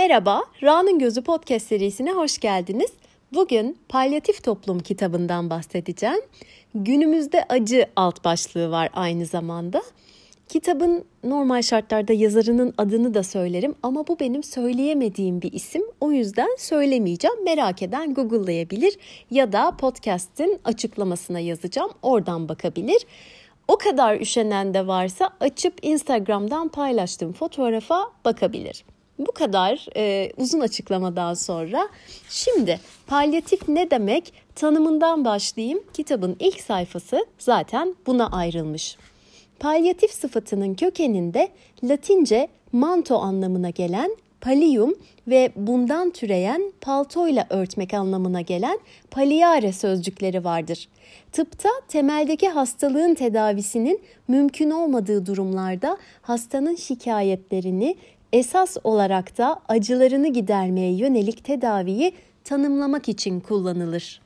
Merhaba, Ra'nın Gözü podcast serisine hoş geldiniz. Bugün Palyatif Toplum kitabından bahsedeceğim. Günümüzde acı alt başlığı var aynı zamanda. Kitabın normal şartlarda yazarının adını da söylerim ama bu benim söyleyemediğim bir isim. O yüzden söylemeyeceğim. Merak eden Google'layabilir ya da podcast'in açıklamasına yazacağım. Oradan bakabilir. O kadar üşenen de varsa açıp Instagram'dan paylaştığım fotoğrafa bakabilir. Bu kadar e, uzun açıklamadan sonra şimdi palyatif ne demek tanımından başlayayım. Kitabın ilk sayfası zaten buna ayrılmış. Palyatif sıfatının kökeninde Latince manto anlamına gelen pallium ve bundan türeyen paltoyla örtmek anlamına gelen palliare sözcükleri vardır. Tıpta temeldeki hastalığın tedavisinin mümkün olmadığı durumlarda hastanın şikayetlerini esas olarak da acılarını gidermeye yönelik tedaviyi tanımlamak için kullanılır.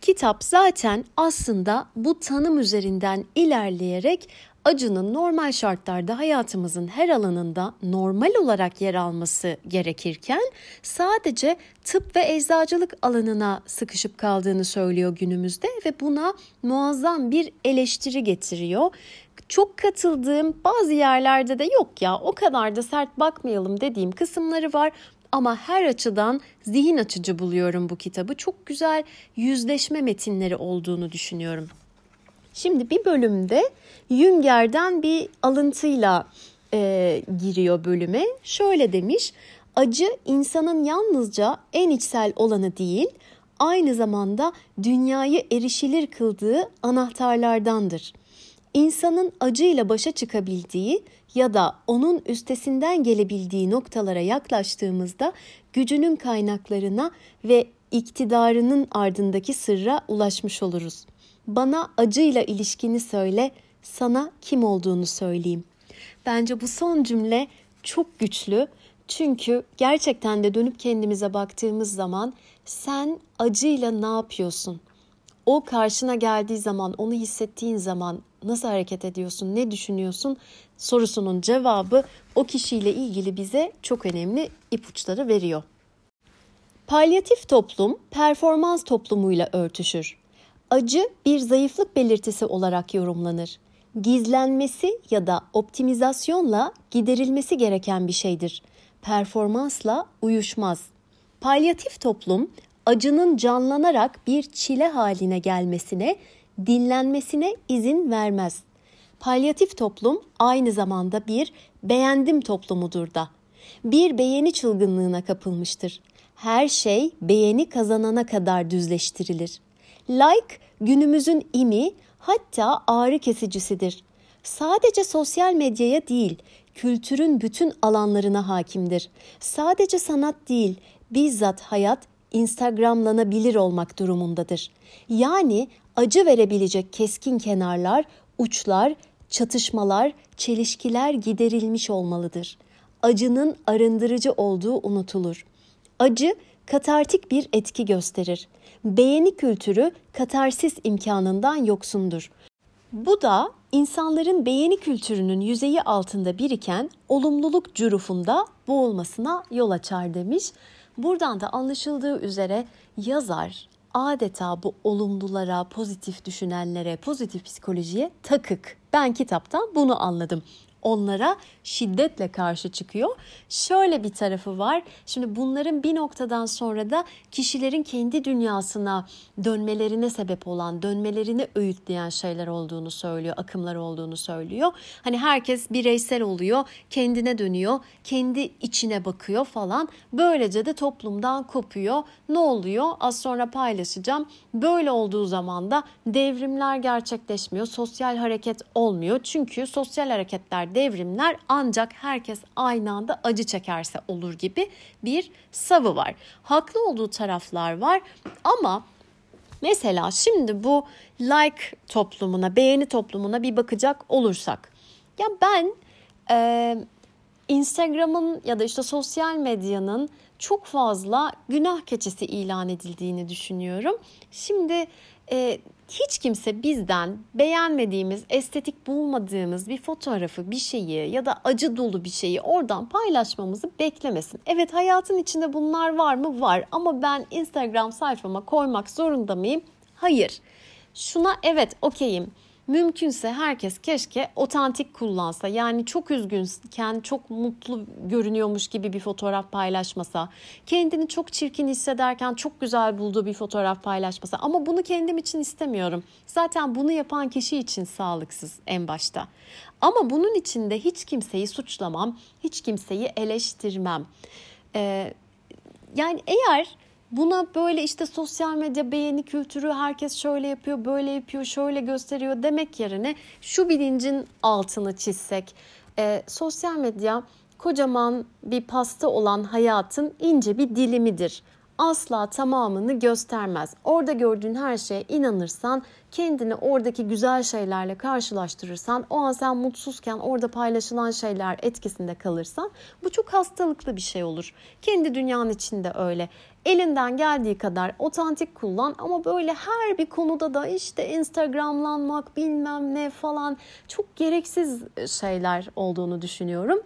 Kitap zaten aslında bu tanım üzerinden ilerleyerek acının normal şartlarda hayatımızın her alanında normal olarak yer alması gerekirken sadece tıp ve eczacılık alanına sıkışıp kaldığını söylüyor günümüzde ve buna muazzam bir eleştiri getiriyor. Çok katıldığım bazı yerlerde de yok ya o kadar da sert bakmayalım dediğim kısımları var ama her açıdan zihin açıcı buluyorum bu kitabı. Çok güzel yüzleşme metinleri olduğunu düşünüyorum. Şimdi bir bölümde Jünger'den bir alıntıyla e, giriyor bölüme. Şöyle demiş, acı insanın yalnızca en içsel olanı değil, aynı zamanda dünyayı erişilir kıldığı anahtarlardandır. İnsanın acıyla başa çıkabildiği ya da onun üstesinden gelebildiği noktalara yaklaştığımızda gücünün kaynaklarına ve iktidarının ardındaki sırra ulaşmış oluruz. Bana acıyla ilişkini söyle, sana kim olduğunu söyleyeyim. Bence bu son cümle çok güçlü. Çünkü gerçekten de dönüp kendimize baktığımız zaman sen acıyla ne yapıyorsun? O karşına geldiği zaman, onu hissettiğin zaman nasıl hareket ediyorsun, ne düşünüyorsun sorusunun cevabı o kişiyle ilgili bize çok önemli ipuçları veriyor. Palyatif toplum performans toplumuyla örtüşür. Acı bir zayıflık belirtisi olarak yorumlanır. Gizlenmesi ya da optimizasyonla giderilmesi gereken bir şeydir. Performansla uyuşmaz. Palyatif toplum acının canlanarak bir çile haline gelmesine, dinlenmesine izin vermez. Palyatif toplum aynı zamanda bir beğendim toplumudur da. Bir beğeni çılgınlığına kapılmıştır. Her şey beğeni kazanana kadar düzleştirilir. Like günümüzün imi hatta ağrı kesicisidir. Sadece sosyal medyaya değil, kültürün bütün alanlarına hakimdir. Sadece sanat değil, bizzat hayat Instagramlanabilir olmak durumundadır. Yani acı verebilecek keskin kenarlar, uçlar, çatışmalar, çelişkiler giderilmiş olmalıdır. Acının arındırıcı olduğu unutulur. Acı katartik bir etki gösterir. Beğeni kültürü katarsis imkanından yoksundur. Bu da insanların beğeni kültürünün yüzeyi altında biriken olumluluk cürufunda boğulmasına yol açar demiş. Buradan da anlaşıldığı üzere yazar adeta bu olumlulara, pozitif düşünenlere, pozitif psikolojiye takık. Ben kitaptan bunu anladım onlara şiddetle karşı çıkıyor. Şöyle bir tarafı var. Şimdi bunların bir noktadan sonra da kişilerin kendi dünyasına dönmelerine sebep olan, dönmelerini öğütleyen şeyler olduğunu söylüyor, akımlar olduğunu söylüyor. Hani herkes bireysel oluyor, kendine dönüyor, kendi içine bakıyor falan. Böylece de toplumdan kopuyor. Ne oluyor? Az sonra paylaşacağım. Böyle olduğu zaman da devrimler gerçekleşmiyor, sosyal hareket olmuyor. Çünkü sosyal hareketler devrimler ancak herkes aynı anda acı çekerse olur gibi bir savı var. Haklı olduğu taraflar var ama mesela şimdi bu like toplumuna, beğeni toplumuna bir bakacak olursak. Ya ben e, Instagram'ın ya da işte sosyal medyanın çok fazla günah keçesi ilan edildiğini düşünüyorum. Şimdi e, hiç kimse bizden beğenmediğimiz, estetik bulmadığımız bir fotoğrafı, bir şeyi ya da acı dolu bir şeyi oradan paylaşmamızı beklemesin. Evet hayatın içinde bunlar var mı? Var ama ben Instagram sayfama koymak zorunda mıyım? Hayır. Şuna evet okeyim mümkünse herkes keşke otantik kullansa. Yani çok üzgünken çok mutlu görünüyormuş gibi bir fotoğraf paylaşmasa. Kendini çok çirkin hissederken çok güzel bulduğu bir fotoğraf paylaşmasa. Ama bunu kendim için istemiyorum. Zaten bunu yapan kişi için sağlıksız en başta. Ama bunun içinde hiç kimseyi suçlamam, hiç kimseyi eleştirmem. Ee, yani eğer Buna böyle işte sosyal medya beğeni kültürü herkes şöyle yapıyor, böyle yapıyor, şöyle gösteriyor demek yerine şu bilincin altını çizsek. E, sosyal medya kocaman bir pasta olan hayatın ince bir dilimidir asla tamamını göstermez. Orada gördüğün her şeye inanırsan, kendini oradaki güzel şeylerle karşılaştırırsan, o an sen mutsuzken orada paylaşılan şeyler etkisinde kalırsan bu çok hastalıklı bir şey olur. Kendi dünyanın içinde öyle. Elinden geldiği kadar otantik kullan ama böyle her bir konuda da işte Instagramlanmak bilmem ne falan çok gereksiz şeyler olduğunu düşünüyorum.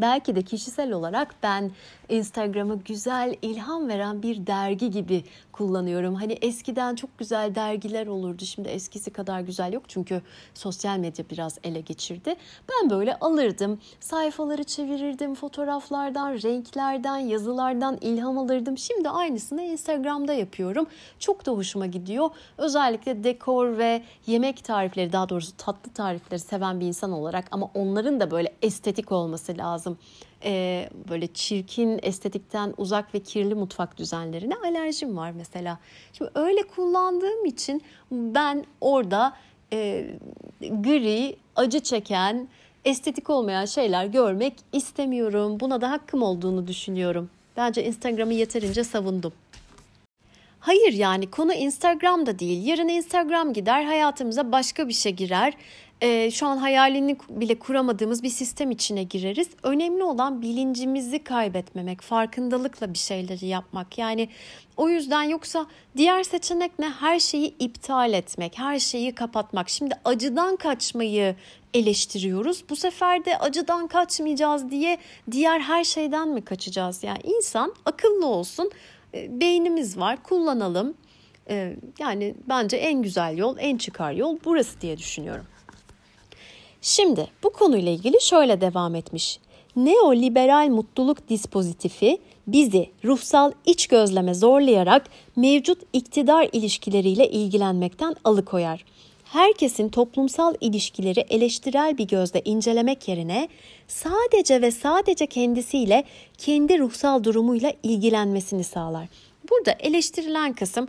Belki de kişisel olarak ben Instagram'ı güzel, ilham veren bir dergi gibi kullanıyorum. Hani eskiden çok güzel dergiler olurdu. Şimdi eskisi kadar güzel yok çünkü sosyal medya biraz ele geçirdi. Ben böyle alırdım. Sayfaları çevirirdim. Fotoğraflardan, renklerden, yazılardan ilham alırdım. Şimdi aynısını Instagram'da yapıyorum. Çok da hoşuma gidiyor. Özellikle dekor ve yemek tarifleri daha doğrusu tatlı tarifleri seven bir insan olarak ama onların da böyle estetik olması lazım e, böyle çirkin, estetikten uzak ve kirli mutfak düzenlerine alerjim var mesela. Şimdi öyle kullandığım için ben orada e, gri, acı çeken, estetik olmayan şeyler görmek istemiyorum. Buna da hakkım olduğunu düşünüyorum. Bence Instagram'ı yeterince savundum. Hayır yani konu Instagram'da değil. Yarın Instagram gider hayatımıza başka bir şey girer e, şu an hayalini bile kuramadığımız bir sistem içine gireriz. Önemli olan bilincimizi kaybetmemek, farkındalıkla bir şeyleri yapmak. Yani o yüzden yoksa diğer seçenek ne? Her şeyi iptal etmek, her şeyi kapatmak. Şimdi acıdan kaçmayı eleştiriyoruz. Bu sefer de acıdan kaçmayacağız diye diğer her şeyden mi kaçacağız? Yani insan akıllı olsun, e, beynimiz var, kullanalım. E, yani bence en güzel yol, en çıkar yol burası diye düşünüyorum. Şimdi bu konuyla ilgili şöyle devam etmiş. Neoliberal mutluluk dispozitifi bizi ruhsal iç gözleme zorlayarak mevcut iktidar ilişkileriyle ilgilenmekten alıkoyar. Herkesin toplumsal ilişkileri eleştirel bir gözle incelemek yerine sadece ve sadece kendisiyle kendi ruhsal durumuyla ilgilenmesini sağlar. Burada eleştirilen kısım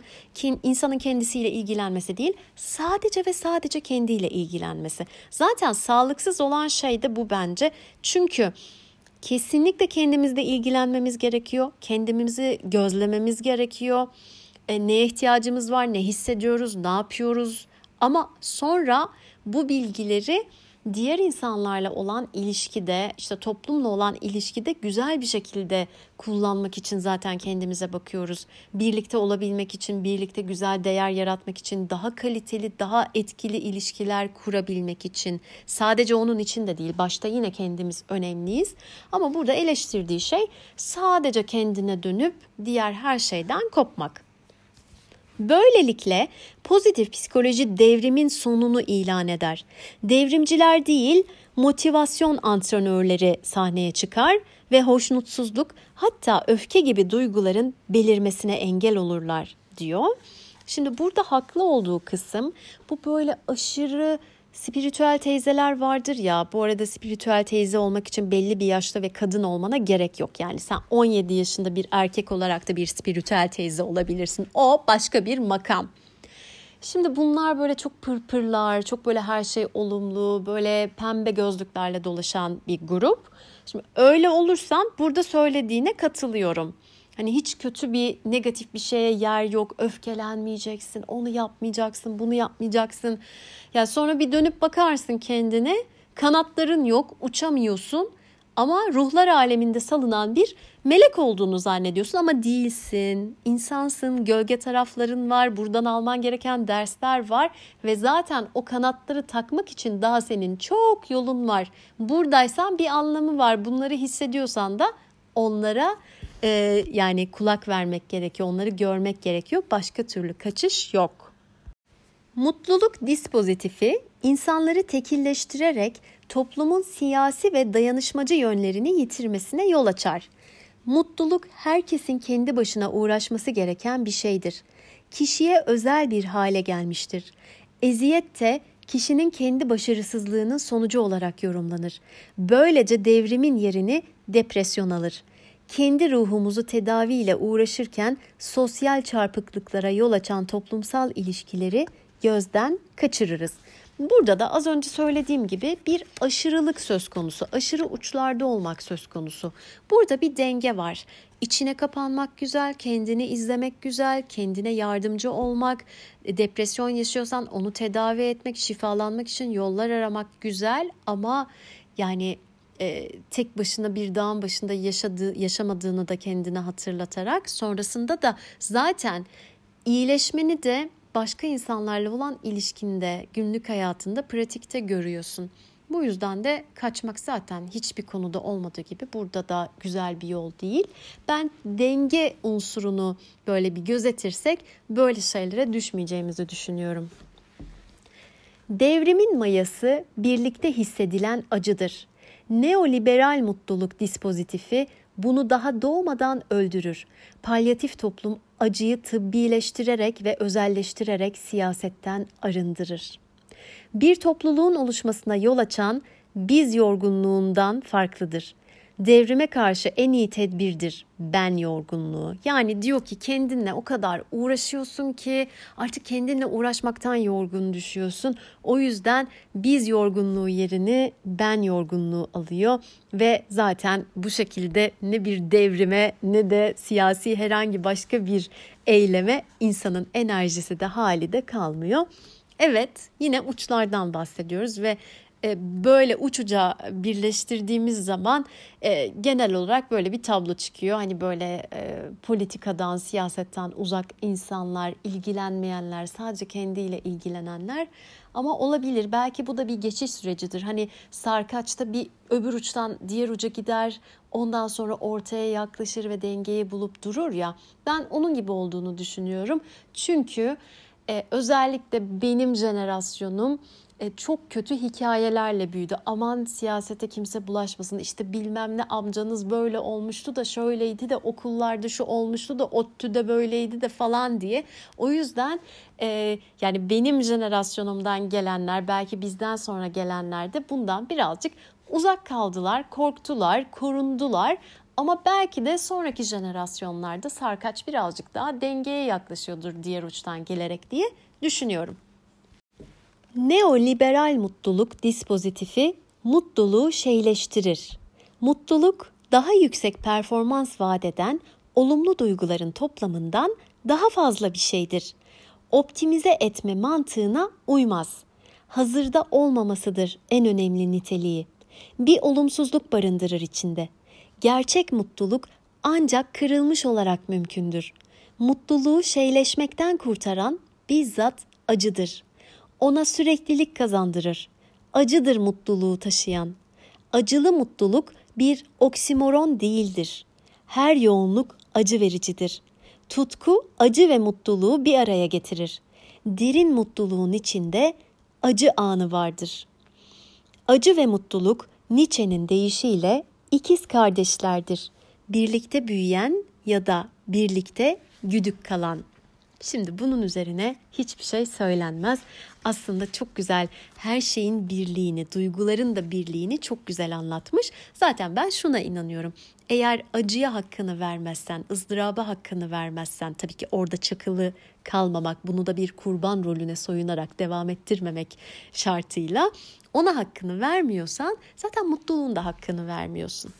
insanın kendisiyle ilgilenmesi değil, sadece ve sadece kendiyle ilgilenmesi. Zaten sağlıksız olan şey de bu bence. Çünkü kesinlikle kendimizle ilgilenmemiz gerekiyor. Kendimizi gözlememiz gerekiyor. E, neye ihtiyacımız var, ne hissediyoruz, ne yapıyoruz. Ama sonra bu bilgileri diğer insanlarla olan ilişkide, işte toplumla olan ilişkide güzel bir şekilde kullanmak için zaten kendimize bakıyoruz. Birlikte olabilmek için, birlikte güzel değer yaratmak için, daha kaliteli, daha etkili ilişkiler kurabilmek için. Sadece onun için de değil, başta yine kendimiz önemliyiz. Ama burada eleştirdiği şey sadece kendine dönüp diğer her şeyden kopmak. Böylelikle pozitif psikoloji devrimin sonunu ilan eder. Devrimciler değil, motivasyon antrenörleri sahneye çıkar ve hoşnutsuzluk hatta öfke gibi duyguların belirmesine engel olurlar diyor. Şimdi burada haklı olduğu kısım bu böyle aşırı Spiritüel teyzeler vardır ya bu arada spiritüel teyze olmak için belli bir yaşta ve kadın olmana gerek yok. Yani sen 17 yaşında bir erkek olarak da bir spiritüel teyze olabilirsin. O başka bir makam. Şimdi bunlar böyle çok pırpırlar, çok böyle her şey olumlu, böyle pembe gözlüklerle dolaşan bir grup. Şimdi öyle olursan burada söylediğine katılıyorum. Hani hiç kötü bir negatif bir şeye yer yok. Öfkelenmeyeceksin, onu yapmayacaksın, bunu yapmayacaksın. Ya sonra bir dönüp bakarsın kendine. Kanatların yok, uçamıyorsun. ama ruhlar aleminde salınan bir melek olduğunu zannediyorsun ama değilsin. İnsansın, gölge tarafların var, buradan alman gereken dersler var ve zaten o kanatları takmak için daha senin çok yolun var. Buradaysan bir anlamı var. Bunları hissediyorsan da onlara e, yani kulak vermek gerekiyor, onları görmek gerekiyor. Başka türlü kaçış yok. Mutluluk dispozitifi insanları tekilleştirerek toplumun siyasi ve dayanışmacı yönlerini yitirmesine yol açar. Mutluluk herkesin kendi başına uğraşması gereken bir şeydir. Kişiye özel bir hale gelmiştir. Eziyet de kişinin kendi başarısızlığının sonucu olarak yorumlanır. Böylece devrimin yerini depresyon alır. Kendi ruhumuzu tedaviyle uğraşırken sosyal çarpıklıklara yol açan toplumsal ilişkileri gözden kaçırırız. Burada da az önce söylediğim gibi bir aşırılık söz konusu, aşırı uçlarda olmak söz konusu. Burada bir denge var. İçine kapanmak güzel, kendini izlemek güzel, kendine yardımcı olmak, e, depresyon yaşıyorsan onu tedavi etmek, şifalanmak için yollar aramak güzel ama yani e, tek başına bir dağın başında yaşadığı, yaşamadığını da kendine hatırlatarak sonrasında da zaten iyileşmeni de başka insanlarla olan ilişkinde, günlük hayatında, pratikte görüyorsun. Bu yüzden de kaçmak zaten hiçbir konuda olmadığı gibi burada da güzel bir yol değil. Ben denge unsurunu böyle bir gözetirsek böyle şeylere düşmeyeceğimizi düşünüyorum. Devrimin mayası birlikte hissedilen acıdır. Neoliberal mutluluk dispozitifi bunu daha doğmadan öldürür. Palyatif toplum acıyı tıbbileştirerek ve özelleştirerek siyasetten arındırır. Bir topluluğun oluşmasına yol açan biz yorgunluğundan farklıdır devrime karşı en iyi tedbirdir ben yorgunluğu. Yani diyor ki kendinle o kadar uğraşıyorsun ki artık kendinle uğraşmaktan yorgun düşüyorsun. O yüzden biz yorgunluğu yerini ben yorgunluğu alıyor ve zaten bu şekilde ne bir devrime ne de siyasi herhangi başka bir eyleme insanın enerjisi de hali de kalmıyor. Evet yine uçlardan bahsediyoruz ve böyle uçuca birleştirdiğimiz zaman e, genel olarak böyle bir tablo çıkıyor. Hani böyle e, politikadan, siyasetten uzak insanlar, ilgilenmeyenler, sadece kendiyle ilgilenenler. Ama olabilir. Belki bu da bir geçiş sürecidir. Hani sarkaçta bir öbür uçtan diğer uca gider. Ondan sonra ortaya yaklaşır ve dengeyi bulup durur ya. Ben onun gibi olduğunu düşünüyorum. Çünkü e, özellikle benim jenerasyonum e, çok kötü hikayelerle büyüdü. Aman siyasete kimse bulaşmasın. İşte bilmem ne amcanız böyle olmuştu da şöyleydi de okullarda şu olmuştu da ODTÜ'de böyleydi de falan diye. O yüzden e, yani benim jenerasyonumdan gelenler belki bizden sonra gelenler de bundan birazcık uzak kaldılar, korktular, korundular. Ama belki de sonraki jenerasyonlarda sarkaç birazcık daha dengeye yaklaşıyordur diğer uçtan gelerek diye düşünüyorum. Neoliberal mutluluk dispozitifi mutluluğu şeyleştirir. Mutluluk daha yüksek performans vaat eden olumlu duyguların toplamından daha fazla bir şeydir. Optimize etme mantığına uymaz. Hazırda olmamasıdır en önemli niteliği. Bir olumsuzluk barındırır içinde. Gerçek mutluluk ancak kırılmış olarak mümkündür. Mutluluğu şeyleşmekten kurtaran bizzat acıdır.'' Ona süreklilik kazandırır. Acıdır mutluluğu taşıyan. Acılı mutluluk bir oksimoron değildir. Her yoğunluk acı vericidir. Tutku acı ve mutluluğu bir araya getirir. Derin mutluluğun içinde acı anı vardır. Acı ve mutluluk Nietzsche'nin deyişiyle ikiz kardeşlerdir. Birlikte büyüyen ya da birlikte güdük kalan. Şimdi bunun üzerine hiçbir şey söylenmez. Aslında çok güzel her şeyin birliğini, duyguların da birliğini çok güzel anlatmış. Zaten ben şuna inanıyorum. Eğer acıya hakkını vermezsen, ızdıraba hakkını vermezsen, tabii ki orada çakılı kalmamak, bunu da bir kurban rolüne soyunarak devam ettirmemek şartıyla ona hakkını vermiyorsan zaten mutluluğun da hakkını vermiyorsun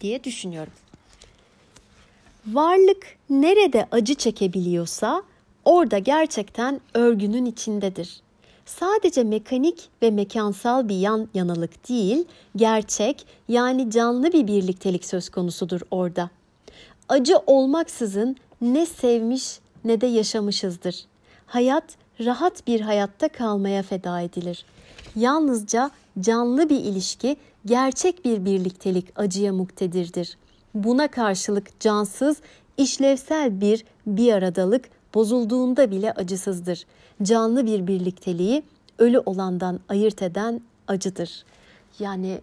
diye düşünüyorum. Varlık nerede acı çekebiliyorsa orada gerçekten örgünün içindedir. sadece mekanik ve mekansal bir yan yanalık değil, gerçek yani canlı bir birliktelik söz konusudur orada. Acı olmaksızın ne sevmiş ne de yaşamışızdır. Hayat rahat bir hayatta kalmaya feda edilir. Yalnızca canlı bir ilişki, gerçek bir birliktelik acıya muktedirdir. Buna karşılık cansız, işlevsel bir bir aradalık bozulduğunda bile acısızdır. Canlı bir birlikteliği ölü olandan ayırt eden acıdır. Yani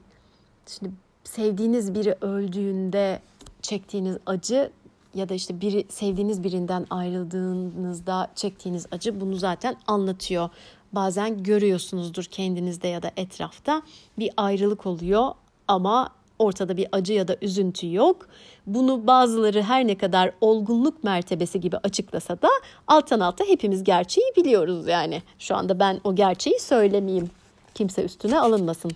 şimdi sevdiğiniz biri öldüğünde çektiğiniz acı ya da işte biri sevdiğiniz birinden ayrıldığınızda çektiğiniz acı bunu zaten anlatıyor. Bazen görüyorsunuzdur kendinizde ya da etrafta bir ayrılık oluyor ama ortada bir acı ya da üzüntü yok. Bunu bazıları her ne kadar olgunluk mertebesi gibi açıklasa da alttan alta hepimiz gerçeği biliyoruz yani. Şu anda ben o gerçeği söylemeyeyim. Kimse üstüne alınmasın.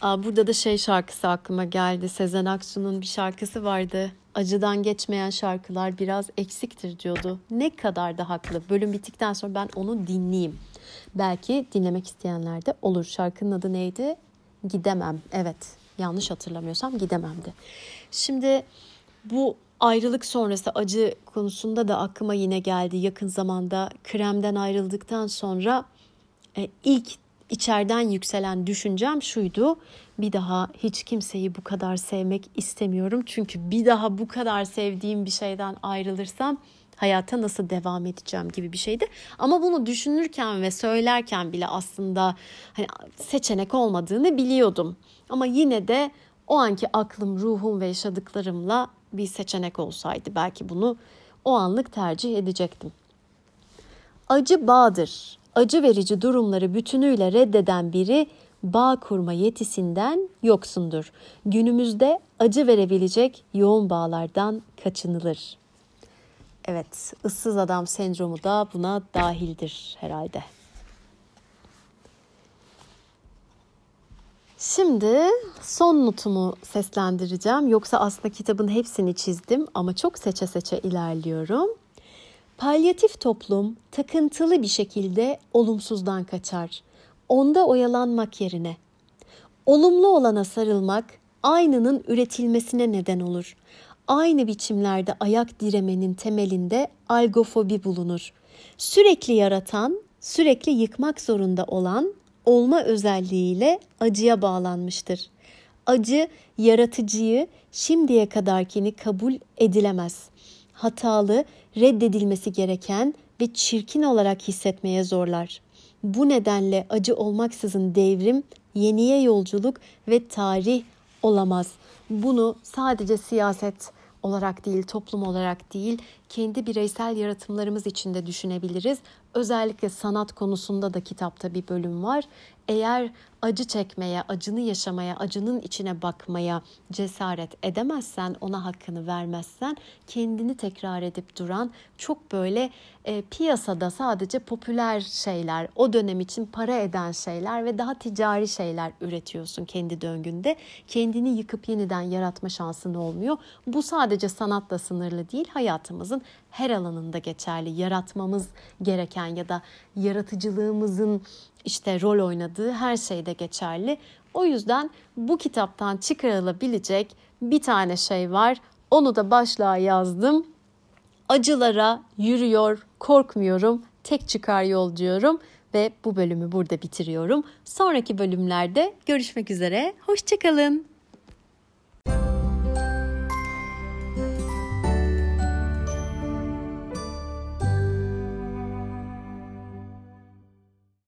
Aa, burada da şey şarkısı aklıma geldi. Sezen Aksu'nun bir şarkısı vardı. Acıdan geçmeyen şarkılar biraz eksiktir diyordu. Ne kadar da haklı. Bölüm bittikten sonra ben onu dinleyeyim. Belki dinlemek isteyenler de olur. Şarkının adı neydi? Gidemem. Evet. Yanlış hatırlamıyorsam gidememdi. Şimdi bu ayrılık sonrası acı konusunda da aklıma yine geldi. Yakın zamanda kremden ayrıldıktan sonra e, ilk içeriden yükselen düşüncem şuydu. Bir daha hiç kimseyi bu kadar sevmek istemiyorum. Çünkü bir daha bu kadar sevdiğim bir şeyden ayrılırsam hayata nasıl devam edeceğim gibi bir şeydi. Ama bunu düşünürken ve söylerken bile aslında hani seçenek olmadığını biliyordum. Ama yine de o anki aklım, ruhum ve yaşadıklarımla bir seçenek olsaydı belki bunu o anlık tercih edecektim. Acı bağdır. Acı verici durumları bütünüyle reddeden biri bağ kurma yetisinden yoksundur. Günümüzde acı verebilecek yoğun bağlardan kaçınılır. Evet, ıssız adam sendromu da buna dahildir herhalde. Şimdi son notumu seslendireceğim. Yoksa aslında kitabın hepsini çizdim ama çok seçe seçe ilerliyorum. Palyatif toplum takıntılı bir şekilde olumsuzdan kaçar. Onda oyalanmak yerine olumlu olana sarılmak aynının üretilmesine neden olur. Aynı biçimlerde ayak diremenin temelinde algofobi bulunur. Sürekli yaratan, sürekli yıkmak zorunda olan olma özelliğiyle acıya bağlanmıştır. Acı yaratıcıyı şimdiye kadarkini kabul edilemez. Hatalı, reddedilmesi gereken ve çirkin olarak hissetmeye zorlar. Bu nedenle acı olmaksızın devrim, yeniye yolculuk ve tarih olamaz. Bunu sadece siyaset olarak değil, toplum olarak değil, kendi bireysel yaratımlarımız içinde düşünebiliriz. Özellikle sanat konusunda da kitapta bir bölüm var. Eğer acı çekmeye, acını yaşamaya, acının içine bakmaya cesaret edemezsen, ona hakkını vermezsen kendini tekrar edip duran çok böyle e, piyasada sadece popüler şeyler, o dönem için para eden şeyler ve daha ticari şeyler üretiyorsun kendi döngünde. Kendini yıkıp yeniden yaratma şansın olmuyor. Bu sadece sanatla sınırlı değil, hayatımızın her alanında geçerli. Yaratmamız gereken ya da yaratıcılığımızın işte rol oynadığı her şeyde geçerli. O yüzden bu kitaptan çıkarılabilecek bir tane şey var. Onu da başlığa yazdım. Acılara yürüyor, korkmuyorum, tek çıkar yol diyorum ve bu bölümü burada bitiriyorum. Sonraki bölümlerde görüşmek üzere. Hoşçakalın.